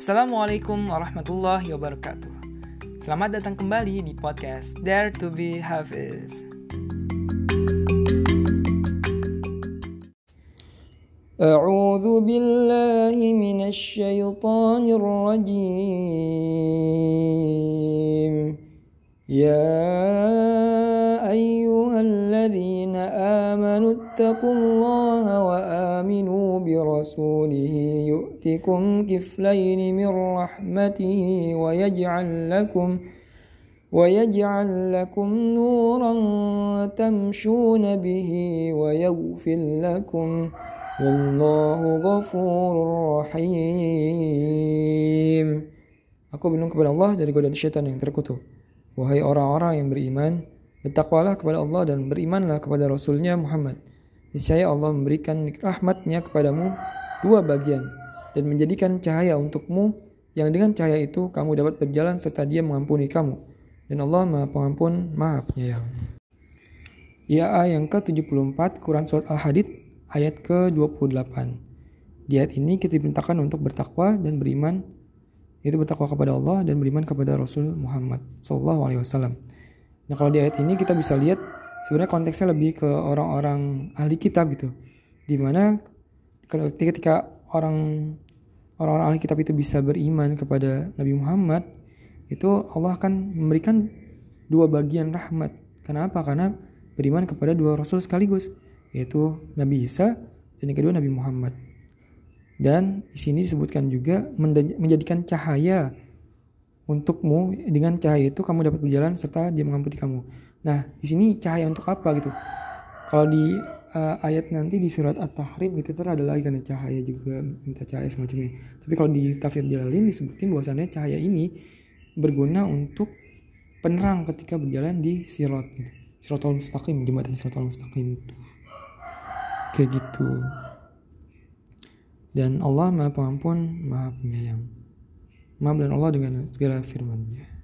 Assalamualaikum warahmatullahi wabarakatuh. Selamat datang kembali di podcast Dare to be Hafiz. أعوذ بالله من الشيطان الرجيم يا أيها الذين آمنوا اتقوا الله وآمنوا برسوله يؤتكم كفلين من رحمته ويجعل لكم ويجعل لكم نورا تمشون به ويغفر لكم والله غفور رحيم Aku berlindung kepada Allah dari godaan syaitan yang terkutuk. Wahai orang-orang yang beriman, bertakwalah kepada Allah dan berimanlah kepada Rasulnya Muhammad. Niscaya Allah memberikan rahmatnya kepadamu dua bagian dan menjadikan cahaya untukmu yang dengan cahaya itu kamu dapat berjalan serta dia mengampuni kamu. Dan Allah maha pengampun, maha penyayang. Ya yang ke-74 Quran Surat Al-Hadid ayat ke-28. Di ayat ini kita diperintahkan untuk bertakwa dan beriman yaitu bertakwa kepada Allah dan beriman kepada Rasul Muhammad Sallallahu Alaihi Wasallam. Nah kalau di ayat ini kita bisa lihat sebenarnya konteksnya lebih ke orang-orang ahli kitab gitu, di mana ketika orang orang-orang ahli kitab itu bisa beriman kepada Nabi Muhammad, itu Allah akan memberikan dua bagian rahmat. Kenapa? Karena beriman kepada dua Rasul sekaligus, yaitu Nabi Isa dan yang kedua Nabi Muhammad. Dan di sini disebutkan juga menjadikan cahaya untukmu dengan cahaya itu kamu dapat berjalan serta dia mengampuni kamu. Nah, di sini cahaya untuk apa gitu? Kalau di uh, ayat nanti di surat At-Tahrim gitu terus ada lagi kan ya, cahaya juga minta cahaya semacamnya. Tapi kalau di tafsir Jalalain disebutin bahwasannya cahaya ini berguna untuk penerang ketika berjalan di sirat gitu. Siratul mustaqim, jembatan siratul mustaqim itu. Kayak gitu. Dan Allah Maha Pengampun, Maha Penyayang. Dan Allah dengan segala firman-Nya.